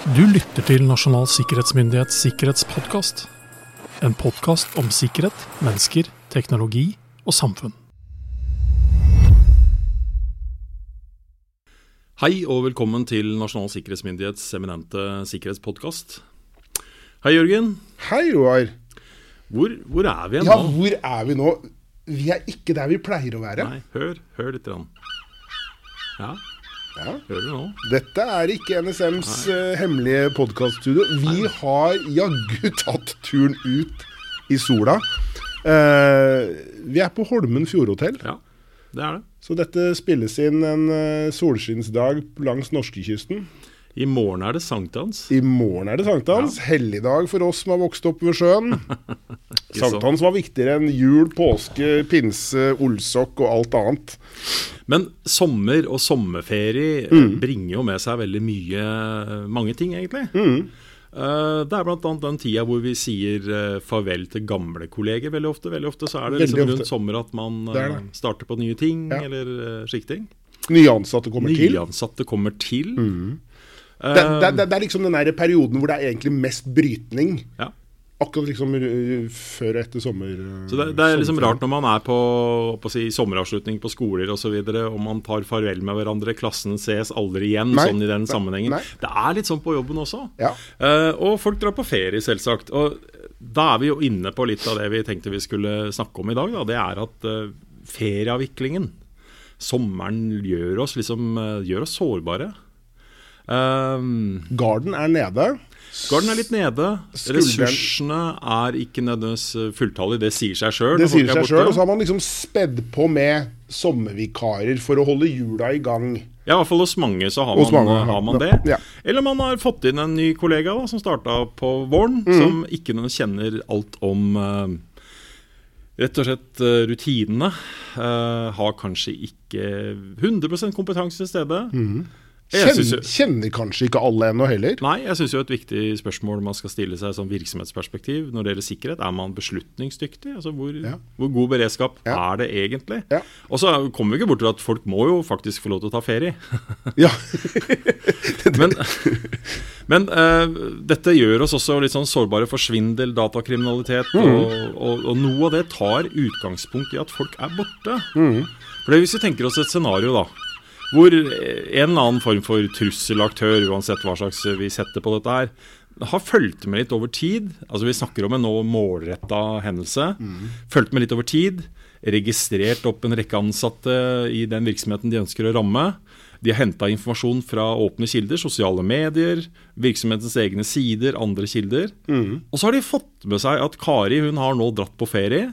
Du lytter til Nasjonal sikkerhetsmyndighets sikkerhetspodkast. En podkast om sikkerhet, mennesker, teknologi og samfunn. Hei og velkommen til Nasjonal sikkerhetsmyndighets eminente sikkerhetspodkast. Hei, Jørgen. Hei, Roar. Hvor, hvor er vi nå? Ja, hvor er vi nå? Vi er ikke der vi pleier å være. Nei, hør, hør litt. Grann. Ja, Ja. hører du nå? Dette er ikke NSMs eh, hemmelige podkaststudio. Vi har jaggu tatt turen ut i sola. Eh, vi er på Holmen fjordhotell, Ja, det er det. så dette spilles inn en uh, solskinnsdag langs norskekysten. I morgen er det sankthans. I morgen er det sankthans. Helligdag for oss som har vokst opp ved sjøen. Sankthans var viktigere enn jul, påske, pinse, olsok og alt annet. Men sommer og sommerferie eh, Mm. bringer jo med seg veldig mye mange ting, egentlig. Mm. Eh, det er bl.a. den tida hvor vi sier eh, farvel til gamle kolleger veldig ofte. Veldig ofte så er det liksom rundt sommer at man Det eh, det. starter på nye ting, Ja. eller slike ting. Nyansatte kommer kommer til. Nyansatte kommer til. Eh, Det, det, det, det er liksom den der perioden hvor det er egentlig mest brytning. ja. Akkurat liksom øh, før og etter sommer. øh, Så det, det er liksom rart når man er på, på si, sommeravslutning på skoler osv., og, og man tar farvel med hverandre. Klassen ses aldri igjen Nei, sånn i den sammenhengen. nei. Det er litt sånn på jobben også. Ja. Uh, og folk drar på ferie, selvsagt. Og da er vi jo inne på litt av det vi tenkte vi skulle snakke om i dag. Da. Det er at uh, ferieavviklingen, sommeren, gjør oss liksom uh, gjør oss sårbare. Um, Garden er nede. Garden er litt nede. Skulderen- Ressursene er ikke nødvendigvis fulltallige. Det sier seg sjøl. Det sier seg sjøl. Og så har man liksom spedd på med sommervikarer for å holde hjula i gang. Ja, i hvert fall hos mange så har man, mange, har man det. Ja. Eller man har fått inn en ny kollega da, som starta på våren, mm. som ikke noen kjenner alt om uh, Rett og slett eh, rutinene. Uh, har kanskje ikke 100 kompetanse til stede. Jeg Kjenner, kjenner kanskje ikke alle ennå heller. Nei, jeg syns jo et viktig spørsmål man skal stille seg som virksomhetsperspektiv når det gjelder sikkerhet, er man beslutningsdyktig? Altså hvor, Ja. hvor god beredskap Ja. er det egentlig? Ja. Og så kommer vi ikke bort til at folk må jo faktisk få lov til å ta ferie. Ja. Men, men uh, dette gjør oss også litt sånn sårbare for svindel, datakriminalitet. Og, og, og noe av det tar utgangspunkt i at folk er borte. For Hvis vi tenker oss et scenario da hvor en eller annen form for trusselaktør, uansett hva slags vi setter på dette her, har fulgt med litt over tid. Altså Vi snakker om en nå målretta hendelse. Fulgt med litt over tid. Registrert opp en rekke ansatte i den virksomheten de ønsker å ramme. De har henta informasjon fra åpne kilder, sosiale medier, virksomhetens egne sider, andre kilder. Og så har de fått med seg at Kari hun har nå dratt på ferie.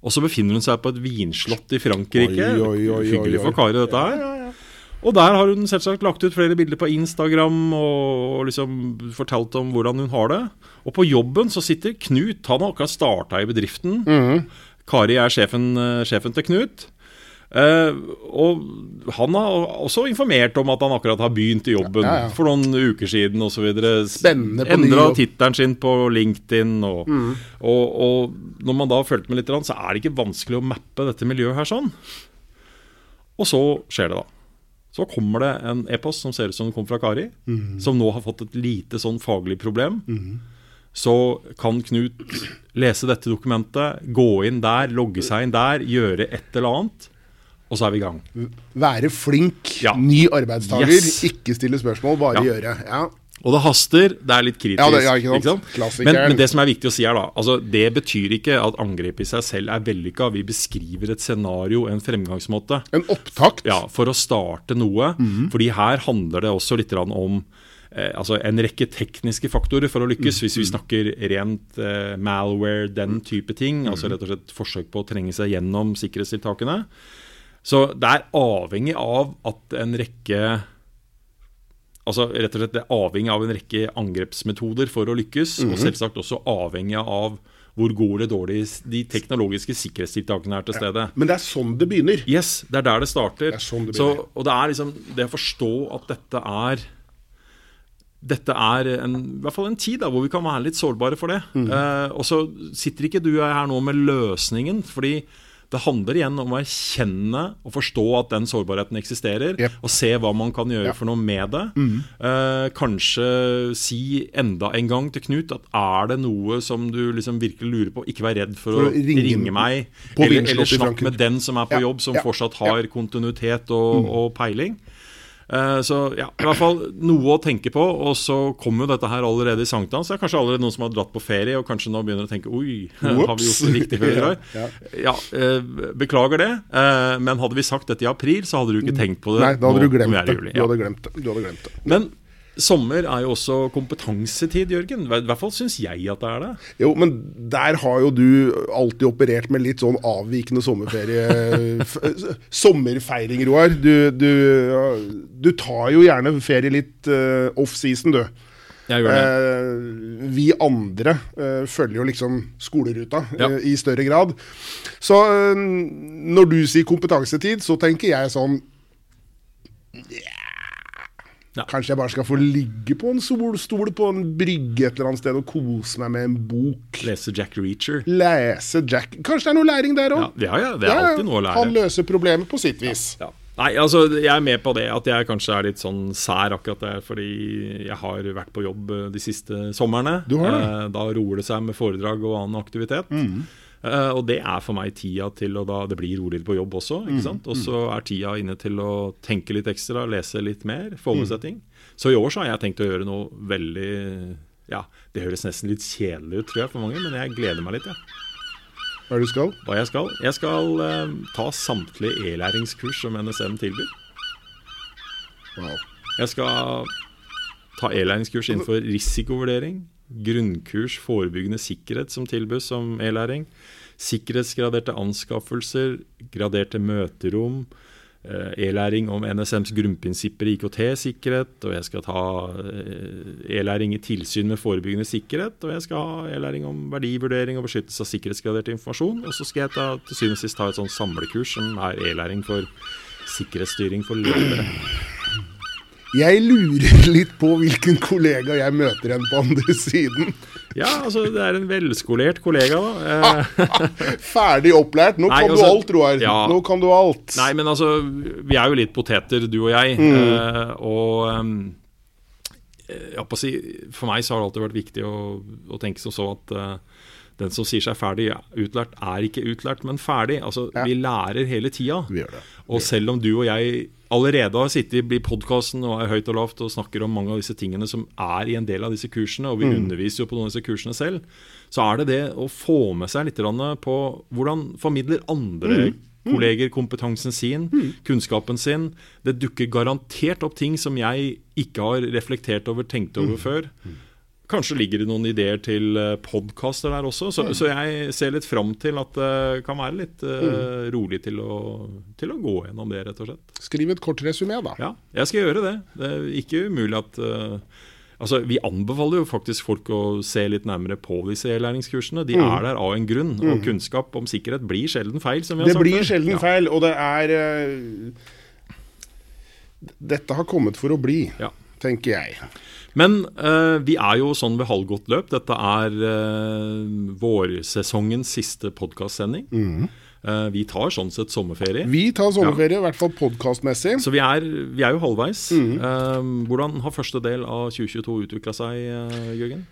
Og så befinner hun seg på et vinslott i Frankrike. Oi, oi, oi, Hyggelig for Kari, dette her. Og der har hun selvsagt lagt ut flere bilder på Instagram og, liksom fortalt om hvordan hun har det. Og på jobben så sitter Knut. Han har akkurat starta i bedriften. Mhm. Kari er sjefen, eh, sjefen til Knut. Eh, og han har også informert om at han akkurat har begynt i jobben Ja, ja. for noen uker siden osv. Endra tittelen sin på LinkedIn. Og, Mm. og, og når man da har fulgt med litt, så er det ikke vanskelig å mappe dette miljøet her sånn. Og så skjer det, da. Så kommer det en e-post som ser ut som den kom fra Kari, som nå har fått et lite sånn faglig problem. Så kan Knut lese dette dokumentet, gå inn der, logge seg inn der, gjøre et eller annet, og så er vi i gang. Være flink, Ja. ny arbeidstaker. Yes. Ikke stille spørsmål, bare Ja. gjøre. Ja. Og det haster, det er litt kritisk. Ja, det- ja, ikke sant? Men, Klassikeren. men det som er viktig å si her, da altså, Det betyr ikke at angrepet i seg selv er vellykka. Vi beskriver et scenario, en fremgangsmåte. En opptakt. Ja, For å starte noe. Fordi her handler det også litt om eh, altså en rekke tekniske faktorer for å lykkes. Hvis vi snakker rent eh, malware, den type ting. Altså rett og slett forsøk på å trenge seg gjennom sikkerhetstiltakene. Så det er avhengig av at en rekke Altså rett og slett det er avhengig av en rekke angrepsmetoder for å lykkes. Og selvsagt også avhengig av hvor gode eller dårlige de teknologiske sikkerhetstiltakene er til stede. Men det er sånn det begynner. Yes, det er der det starter. Det er sånn det så, og det er liksom det å forstå at dette er dette er en, i hvert fall en tid da, hvor vi kan være litt sårbare for det. Mm. Eh, og så sitter ikke du og jeg her nå med løsningen. fordi Det handler igjen om å erkjenne og forstå at den sårbarheten eksisterer, Yep. og se hva man kan gjøre Ja. for noe med det. Mm. Eh, kanskje si enda en gang til Knut at er det noe som du liksom virkelig lurer på, ikke vær redd for, For å å ringe ringe, meg. Eller, eller snakk med den som er på jobb, som fortsatt. Mm. har kontinuitet og, og peiling. Eh, så ja, i hvert fall noe å tenke på. Og så kommer jo dette her allerede i sankthans. Det er kanskje allerede noen som har dratt på ferie og kanskje nå begynner å tenke Oi, har vi gjort det riktig før i dag? Ja, eh, beklager det. eh, men hadde vi sagt dette i april, så hadde du ikke tenkt på det. Nei, da hadde du glemt det. Du hadde glemt det. Du hadde glemt det. Men sommer er jo også kompetansetid, Jørgen. I hvert fall syns jeg at det er det. Jo, men der har jo du alltid operert med litt sånn avvikende sommerferie Sommerfeiring, Roar. Du, du, du tar jo gjerne ferie litt uh, off-season, du. Jeg gjør det. Eh, vi andre uh, følger jo liksom skoleruta Ja. uh, i større grad. Så når du sier kompetansetid, så tenker jeg sånn Ja. Kanskje jeg bare skal få ligge på en solstol på en brygge et eller annet sted og kose meg med en bok. Lese Jack Reacher. Lese Jack Kanskje det er noe læring der òg? ja, ja, det er alltid noe å lære. Han løser problemet på sitt vis. Ja. Nei, altså jeg er med på det at jeg kanskje er litt sånn sær akkurat der, fordi jeg har vært på jobb eh, de siste somrene. Du har det. Mm. Eh, Da roer det seg med foredrag og annen aktivitet. Eh, og det er for meg tida til å da Det blir roligere på jobb også, Mm. ikke sant. Og så er tida inne til å tenke litt ekstra, lese litt mer, forholde Mm. seg ting. Så i år så har jeg tenkt å gjøre noe veldig Ja, det høres nesten litt kjedelig ut, tror jeg, for mange, men jeg gleder meg litt, jeg. Hva er det du skal? Hva jeg skal? Jeg skal uh, ta samtlige e-læringskurs som NSM tilbyr. Wow. Jeg skal ta e-læringskurs innenfor risikovurdering, grunnkurs forebyggende sikkerhet som tilbys som e-læring, sikkerhetsgraderte anskaffelser, graderte møterom, eh, e-læring om NSMs grunnprinsipper i IKT-sikkerhet, og jeg skal ta eh, e-læring i tilsyn med forebyggende sikkerhet, og jeg skal ha e-læring om verdivurdering og beskyttelse av sikkerhetsgradert informasjon, og så skal jeg ta, til syvende og sist ta et sånn samlekurs som er e-læring for sikkerhetsstyring for ledere. Jeg lurer litt på hvilken kollega jeg møter igjen på andre siden. Ja, altså det er en velskolert kollega, da. Eh, Ferdig opplært. Nå Nei, kan du altså, alt, Roar. ja. Nå kan du alt. nei, men altså, vi er jo litt poteter, du og jeg. Mm. Eh, og ehm, jeg holdt på å si, for meg så har det alltid vært viktig å, å tenke som så at uh, den som sier seg ferdig utlært, er ikke utlært, men ferdig. Altså, Ja. Vi lærer hele tida. Og selv om du og jeg allerede har sittet i podkasten og er høyt og lavt og snakker om mange av disse tingene som er i en del av disse kursene, og vi underviser jo på noen av disse kursene selv, så er det det å få med seg litt på hvordan formidler andre kolleger kompetansen sin, kunnskapen sin. Det dukker garantert opp ting som jeg ikke har reflektert over, tenkt over før. Kanskje ligger det noen ideer til podkaster der også. Så, så jeg ser litt fram til at det kan være litt uh, rolig til å, til å gå gjennom det, rett og slett. Skriv et kort resymé, da. Ja, jeg skal gjøre det. Det er ikke umulig at eh, Altså, Vi anbefaler jo faktisk folk å se litt nærmere på disse e-læringskursene. De er der av en grunn, og kunnskap om sikkerhet blir sjelden feil. som vi har Det sagt blir sjelden Ja. feil, og det er uh, Dette har kommet for å bli, Ja. tenker jeg. Men uh, vi er jo sånn ved halvgodt løp. Dette er uh, vårsesongens siste podkastsending. Eh, vi tar sånn sett sommerferie. Vi tar sommerferie, i hvert fall podkastmessig. Så vi er, vi er jo halvveis. Eh, hvordan har første del av 2022 utvikla seg, eh, Jørgen?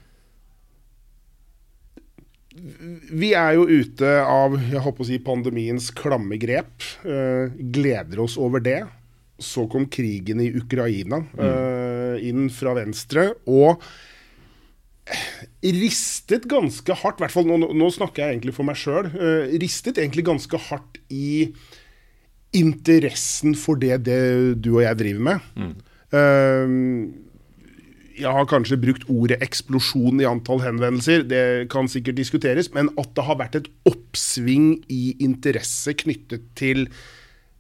Vi er jo ute av jeg håper å si, pandemiens klamme grep. Eh, gleder oss over det. Så kom krigen i Ukraina eh, inn fra venstre. Og ristet ganske hardt, i hvert fall nå, nå snakker jeg egentlig for meg sjøl, ristet egentlig ganske hardt i interessen for det, det du og jeg driver med. Eh, jeg har kanskje brukt ordet eksplosjon i antall henvendelser, det kan sikkert diskuteres, men at det har vært et oppsving i interesse knyttet til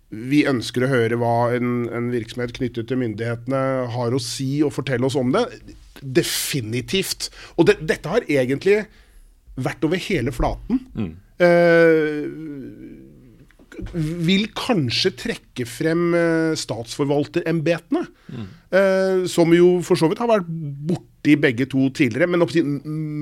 vi ønsker å høre hva en, en virksomhet knyttet til myndighetene har å si og fortelle oss om det. Definitivt. Og det, dette har egentlig vært over hele flaten. Eh, vil kanskje trekke frem eh, statsforvalterembetene. Eh, som jo for så vidt har vært borti begge to tidligere. Men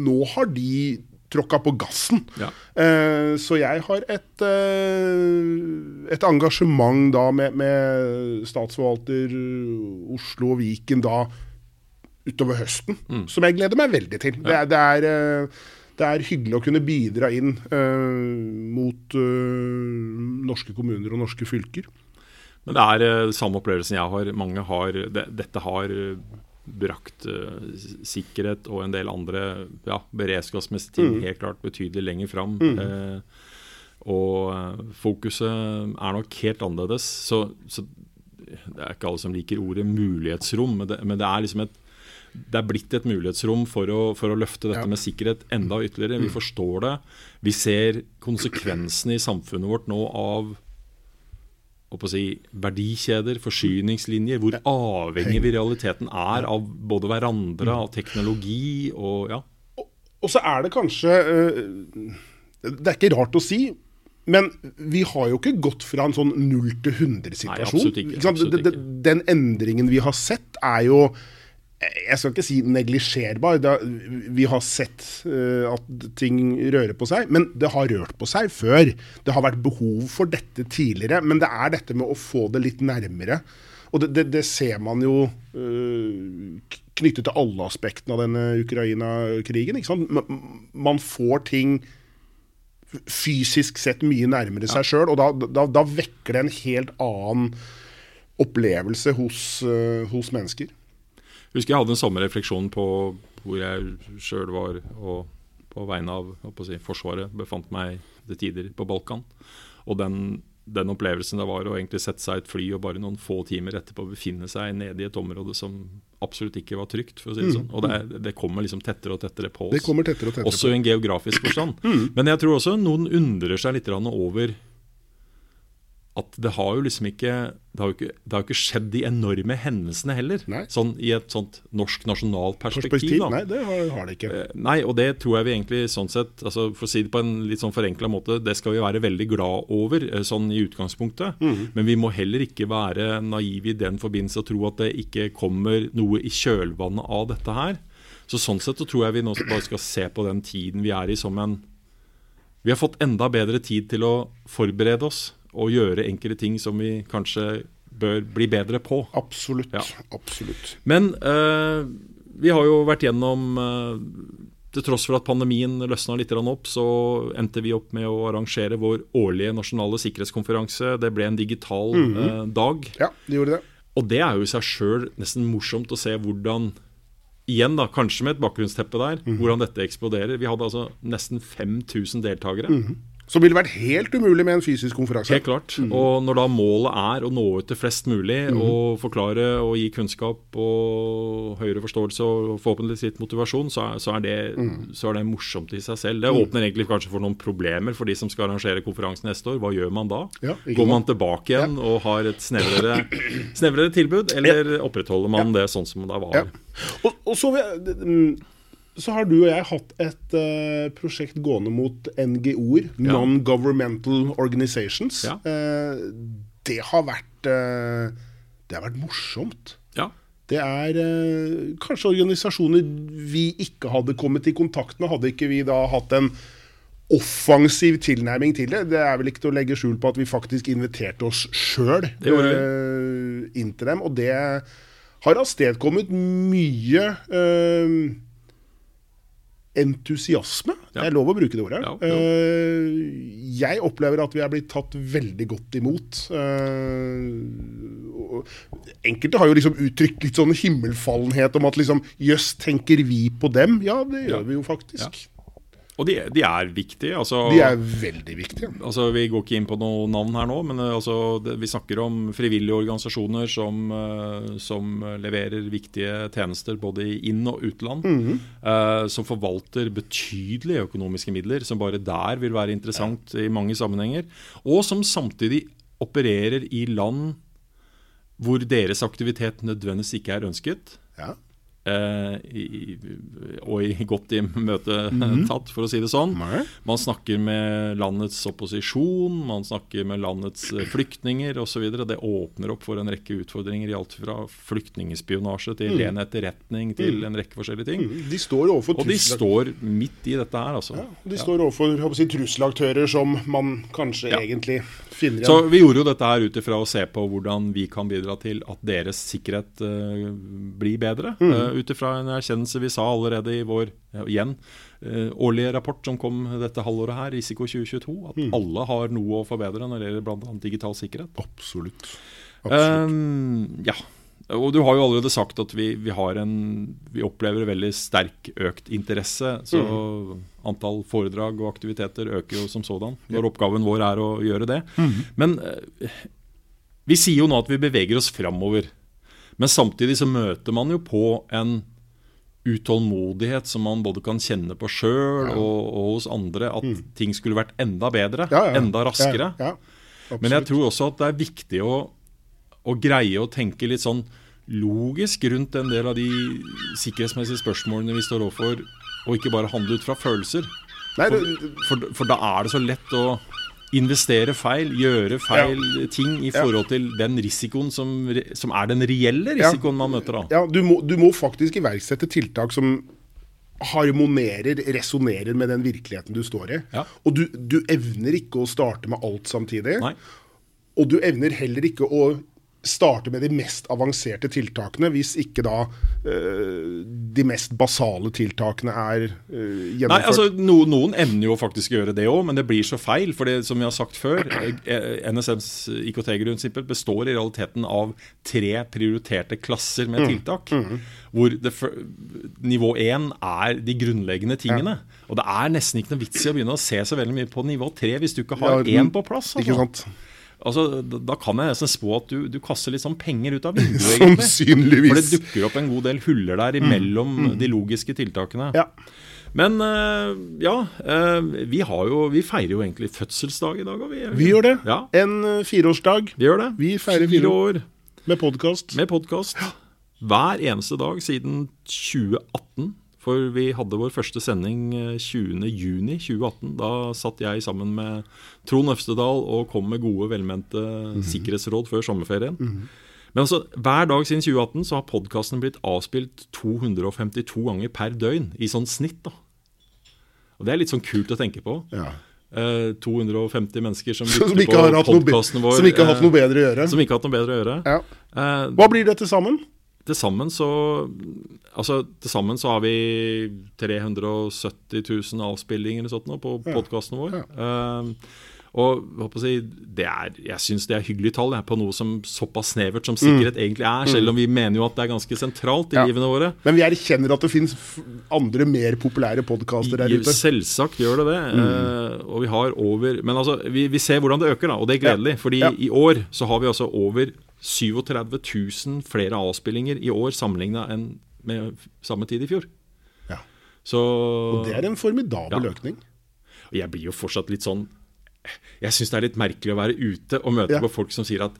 nå har de tråkka på gassen. Ja. Eh, så jeg har et, eh, et engasjement da med, med statsforvalter Oslo og Viken da utover høsten, som jeg gleder meg veldig til. Det, er, det, er, eh, det er hyggelig å kunne bidra inn uh, mot uh, norske kommuner og norske fylker. Men det er uh, samme opplevelsen jeg har. Mange har det, Dette har brakt sikkerhet og en del andre ja, beredskapsmessige ting helt klart betydelig lenger fram. Eh, og fokuset er nok helt annerledes. Så, så det er ikke alle som liker ordet mulighetsrom, men det, men det er liksom et det er blitt et mulighetsrom for å, for å løfte dette Ja. med sikkerhet enda ytterligere. Vi forstår det. Vi ser konsekvensene i samfunnet vårt nå av si, verdikjeder, forsyningslinjer, hvor avhengig vi i realiteten er av både hverandre, av teknologi og ja. Og så er det kanskje øh, Det er ikke rart å si, men vi har jo ikke gått fra en sånn 0 til 100-situasjon. Nei, absolutt ikke. Den endringen vi har sett, er jo jeg skal ikke si neglisjerbar. Vi har sett øh, at ting rører på seg, men det har rørt på seg før. Det har vært behov for dette tidligere, men det er dette med å få det litt nærmere. Og det, det, det ser man jo øh, knyttet til alle aspektene av denne Ukraina-krigen. Man får ting fysisk sett mye nærmere seg sjøl, og da, da, da vekker det en helt annen opplevelse hos, øh, hos mennesker. Husker jeg hadde en sommerrefleksjon på hvor jeg sjøl var og på vegne av si, Forsvaret befant meg til tider på Balkan. Og den, den opplevelsen det var å egentlig sette seg et fly og bare noen få timer etterpå befinne seg nede i et område som absolutt ikke var trygt, for å si det sånn. Og det, er- det kommer liksom tettere og tettere på oss. Det kommer tettere og tettere Også i en geografisk forstand. Men jeg tror også noen undrer seg litt over at det har jo liksom ikke Det har jo ikke, det har jo ikke skjedd de enorme hendelsene heller. Nei. Sånn i et sånt norsk nasjonalt perspektiv. perspektiv. Nei, det har, har det ikke. Eh, Nei, og det tror jeg vi egentlig sånn sett altså For å si det på en litt sånn forenkla måte, det skal vi være veldig glad over eh, sånn i utgangspunktet. Men vi må heller ikke være naive i den forbindelse og tro at det ikke kommer noe i kjølvannet av dette her. Så sånn sett så tror jeg vi nå bare skal se på den tiden vi er i som en Vi har fått enda bedre tid til å forberede oss og gjøre enkelte ting som vi kanskje bør bli bedre på. Absolutt. Ja. Absolutt. Men eh, vi har jo vært gjennom eh, Til tross for at pandemien løsna litt opp, så endte vi opp med å arrangere vår årlige nasjonale sikkerhetskonferanse. Det ble en digital eh, dag. Ja, de gjorde det. Og det er jo i seg sjøl nesten morsomt å se hvordan Igjen, da, kanskje med et bakgrunnsteppe der, hvordan dette eksploderer. Vi hadde altså nesten 5000 deltakere. Som ville vært helt umulig med en fysisk konferanse. Helt klart. Og når da målet er å nå ut til flest mulig og forklare og gi kunnskap og høyere forståelse og forhåpentligvis litt motivasjon, så er, så, er det, så er det morsomt i seg selv. Det åpner egentlig kanskje for noen problemer for de som skal arrangere konferansen neste år. Hva gjør man da? Ja, Går man tilbake igjen og har et snevrere, snevrere tilbud, eller opprettholder man det sånn som det var? Ja. Og, og så, vil jeg- mm, så har du og jeg hatt et uh, prosjekt gående mot NGO-er, Ja. Non-Governmental Organizations. Ja. Uh, det har vært uh, Det har vært morsomt. Ja. Det er kanskje organisasjoner vi ikke hadde kommet i kontakt med, hadde ikke vi da hatt en offensiv tilnærming til det. Det er vel ikke til å legge skjul på at vi faktisk inviterte oss sjøl inn til dem. Og det har avstedkommet mye eh, entusiasme. Det er lov å bruke det ordet. Ja, ja. Eh, jeg opplever at vi er blitt tatt veldig godt imot. Eh, enkelte har jo liksom uttrykt litt sånn himmelfallenhet om at liksom jøss, tenker vi på dem? Ja, det gjør Ja. vi jo faktisk. Og de, de er viktige. Altså, De er veldig viktige. Altså, Vi går ikke inn på noe navn her nå, men eh, altså, det, vi snakker om frivillige organisasjoner som, eh, som leverer viktige tjenester både i inn- og utland. eh, som forvalter betydelige økonomiske midler, som bare der vil være interessant i mange sammenhenger. Og som samtidig opererer i land hvor deres aktivitet nødvendigvis ikke er ønsket. Ja. Eh, i, og i godt i møte tatt, for å si det sånn. Man snakker med landets opposisjon, man snakker med landets eh, flyktninger osv. Det åpner opp for en rekke utfordringer i alt fra flyktningspionasje til ren etterretning til en rekke forskjellige ting. Mm. De står overfor Og de står midt i dette her, altså. ja, De står overfor si, trusselaktører som man kanskje Ja. egentlig Så vi gjorde jo dette her ut ifra å se på hvordan vi kan bidra til at deres sikkerhet uh, blir bedre. Uh, ut ifra en erkjennelse vi sa allerede i vår ja, igjen, uh, årlige rapport som kom dette halvåret her, Risiko 2022, at alle har noe å forbedre når det gjelder bl.a. digital sikkerhet. Absolutt. Absolutt. Um, ja. Og du har jo allerede sagt at vi, vi, har en, vi opplever veldig sterk økt interesse. Så antall foredrag og aktiviteter øker jo som sådan. Når oppgaven vår er å gjøre det. Men eh, vi sier jo nå at vi beveger oss framover. Men samtidig så møter man jo på en utålmodighet som man både kan kjenne på sjøl og, og hos andre. At ting skulle vært enda bedre, Ja, ja. enda raskere. Ja, Men jeg tror også at det er viktig å, å greie å tenke litt sånn logisk rundt en del av de sikkerhetsmessige spørsmålene vi står overfor, og ikke bare handle ut fra følelser. Nei, For, det, for, for da er det så lett å investere feil, gjøre feil ting i forhold til den risikoen som, som er den reelle risikoen man møter. da. ja, du, må, du må faktisk iverksette tiltak som harmonerer, resonnerer med den virkeligheten du står i. Ja. Og du, du evner ikke å starte med alt samtidig. Nei. Og du evner heller ikke å starte med de mest avanserte tiltakene, hvis ikke da eh, de mest basale tiltakene er Nei, gjennomført. altså no, Noen evner jo faktisk å gjøre det òg, men det blir så feil. For det, som vi har sagt før, eh, NSMs IKT-grunnprinsipper består i realiteten av tre prioriterte klasser Mm. med tiltak. Hvor det, nivå én er de grunnleggende tingene. Og det er nesten ikke noe vits i å begynne å se så veldig mye på nivå tre hvis du ikke har Ja, én på plass. Ikke Altså. sant? Altså, da, kan jeg nesten spå at du, du kaster litt sånn penger ut av vinduet. egentlig. For det dukker opp en god del huller der imellom de logiske tiltakene. Ja. Men eh, ja, eh, vi, har jo, vi feirer jo egentlig fødselsdag i dag. Og vi, Vi gjør det. Ja, En eh, fireårsdag vi gjør det. Vi feirer fire fire år med podkast. med podkast. Hver eneste dag siden 2018. For vi hadde vår første sending eh, 20.6.2018. Da satt jeg sammen med Trond Øvstedal og kom med gode, velmente sikkerhetsråd før sommerferien. Men altså, hver dag siden 2018 så har podkasten blitt avspilt 252 ganger per døgn, i sånn snitt. da. Og Det er litt sånn kult å tenke på. Ja. Eh, 250 mennesker som Som lytter ikke, på podkasten vår. som ikke har hatt eh, noe bedre å gjøre. som ikke har hatt noe bedre å gjøre. Ja. Eh, Hva blir det til sammen? Til sammen så Altså, til sammen så har vi 370 000 avspillinger eller sånt nå på Ja. podkasten vår. Ja. Eh, og si, det er, jeg syns det er hyggelige tall på noe som såpass snevert som sikkerhet egentlig er, selv om vi mener jo at det er ganske sentralt i Mm. Ja. livene våre. Men vi erkjenner at det fins andre mer populære podkaster der ute. Selvsagt gjør det det. eh, og vi har over Men altså, vi, vi ser hvordan det øker, da, og det er gledelig. Fordi Ja. i år så har vi altså over 37 000 flere avspillinger i år sammenligna med samme tid i fjor. Ja. Så Og det er en formidabel Ja. økning. Og jeg blir jo fortsatt litt sånn Jeg syns det er litt merkelig å være ute og møte Ja. på folk som sier at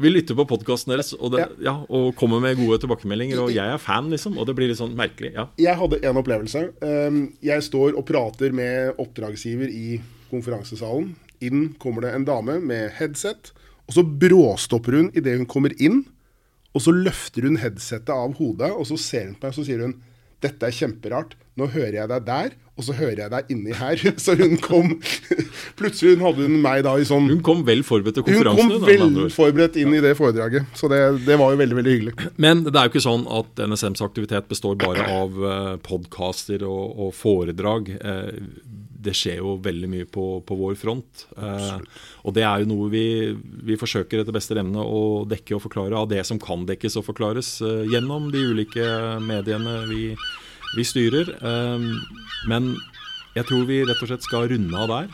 vi lytter på podkasten deres og, det, ja, og kommer med gode tilbakemeldinger, og jeg er fan, liksom. Og det blir litt sånn merkelig. ja. Jeg hadde en opplevelse. Um, Jeg står og prater med oppdragsgiver i konferansesalen. Inn kommer det en dame med headset, og så bråstopper hun idet hun kommer inn. Og så løfter hun headsetet av hodet, og så ser hun på meg og så sier hun dette er kjemperart. Nå hører jeg deg der, og så hører jeg deg inni her. Så hun kom Plutselig hadde hun meg da i sånn Hun kom vel forberedt til konferansen? Hun kom vel forberedt inn i det foredraget. Så det, det var jo veldig, veldig hyggelig. Men det er jo ikke sånn at NSMs aktivitet består bare av uh, podkaster og, og foredrag. Det skjer jo veldig mye på, på vår front. Eh, og det er jo noe vi, vi forsøker etter beste evne å dekke og forklare av det som kan dekkes og forklares eh, gjennom de ulike mediene vi, vi styrer. Eh, men jeg tror vi rett og slett skal runde av der.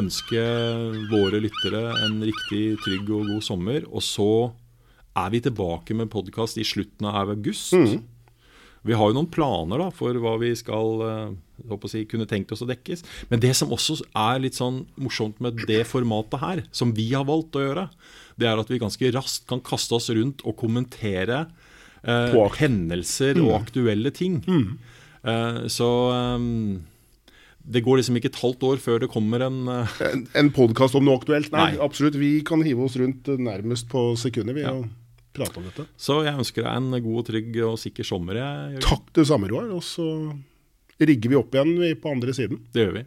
Ønske våre lyttere en riktig trygg og god sommer. Og så er vi tilbake med podkast i slutten av august. Vi har jo noen planer da for hva vi skal eh, si, kunne tenkt oss å dekkes. Men det som også er litt sånn morsomt med det formatet her, som vi har valgt å gjøre, det er at vi ganske raskt kan kaste oss rundt og kommentere eh, hendelser og aktuelle ting. Eh, så um, det går liksom ikke et halvt år før det kommer en uh... En, en podkast om noe aktuelt? Nei, Nei. absolutt. Vi kan hive oss rundt nærmest på sekundet vi og prate om dette. Så jeg ønsker deg en god, trygg og sikker sommer. Jeg, Takk det samme, Roar. Og så rigger vi opp igjen på andre siden. Det gjør vi.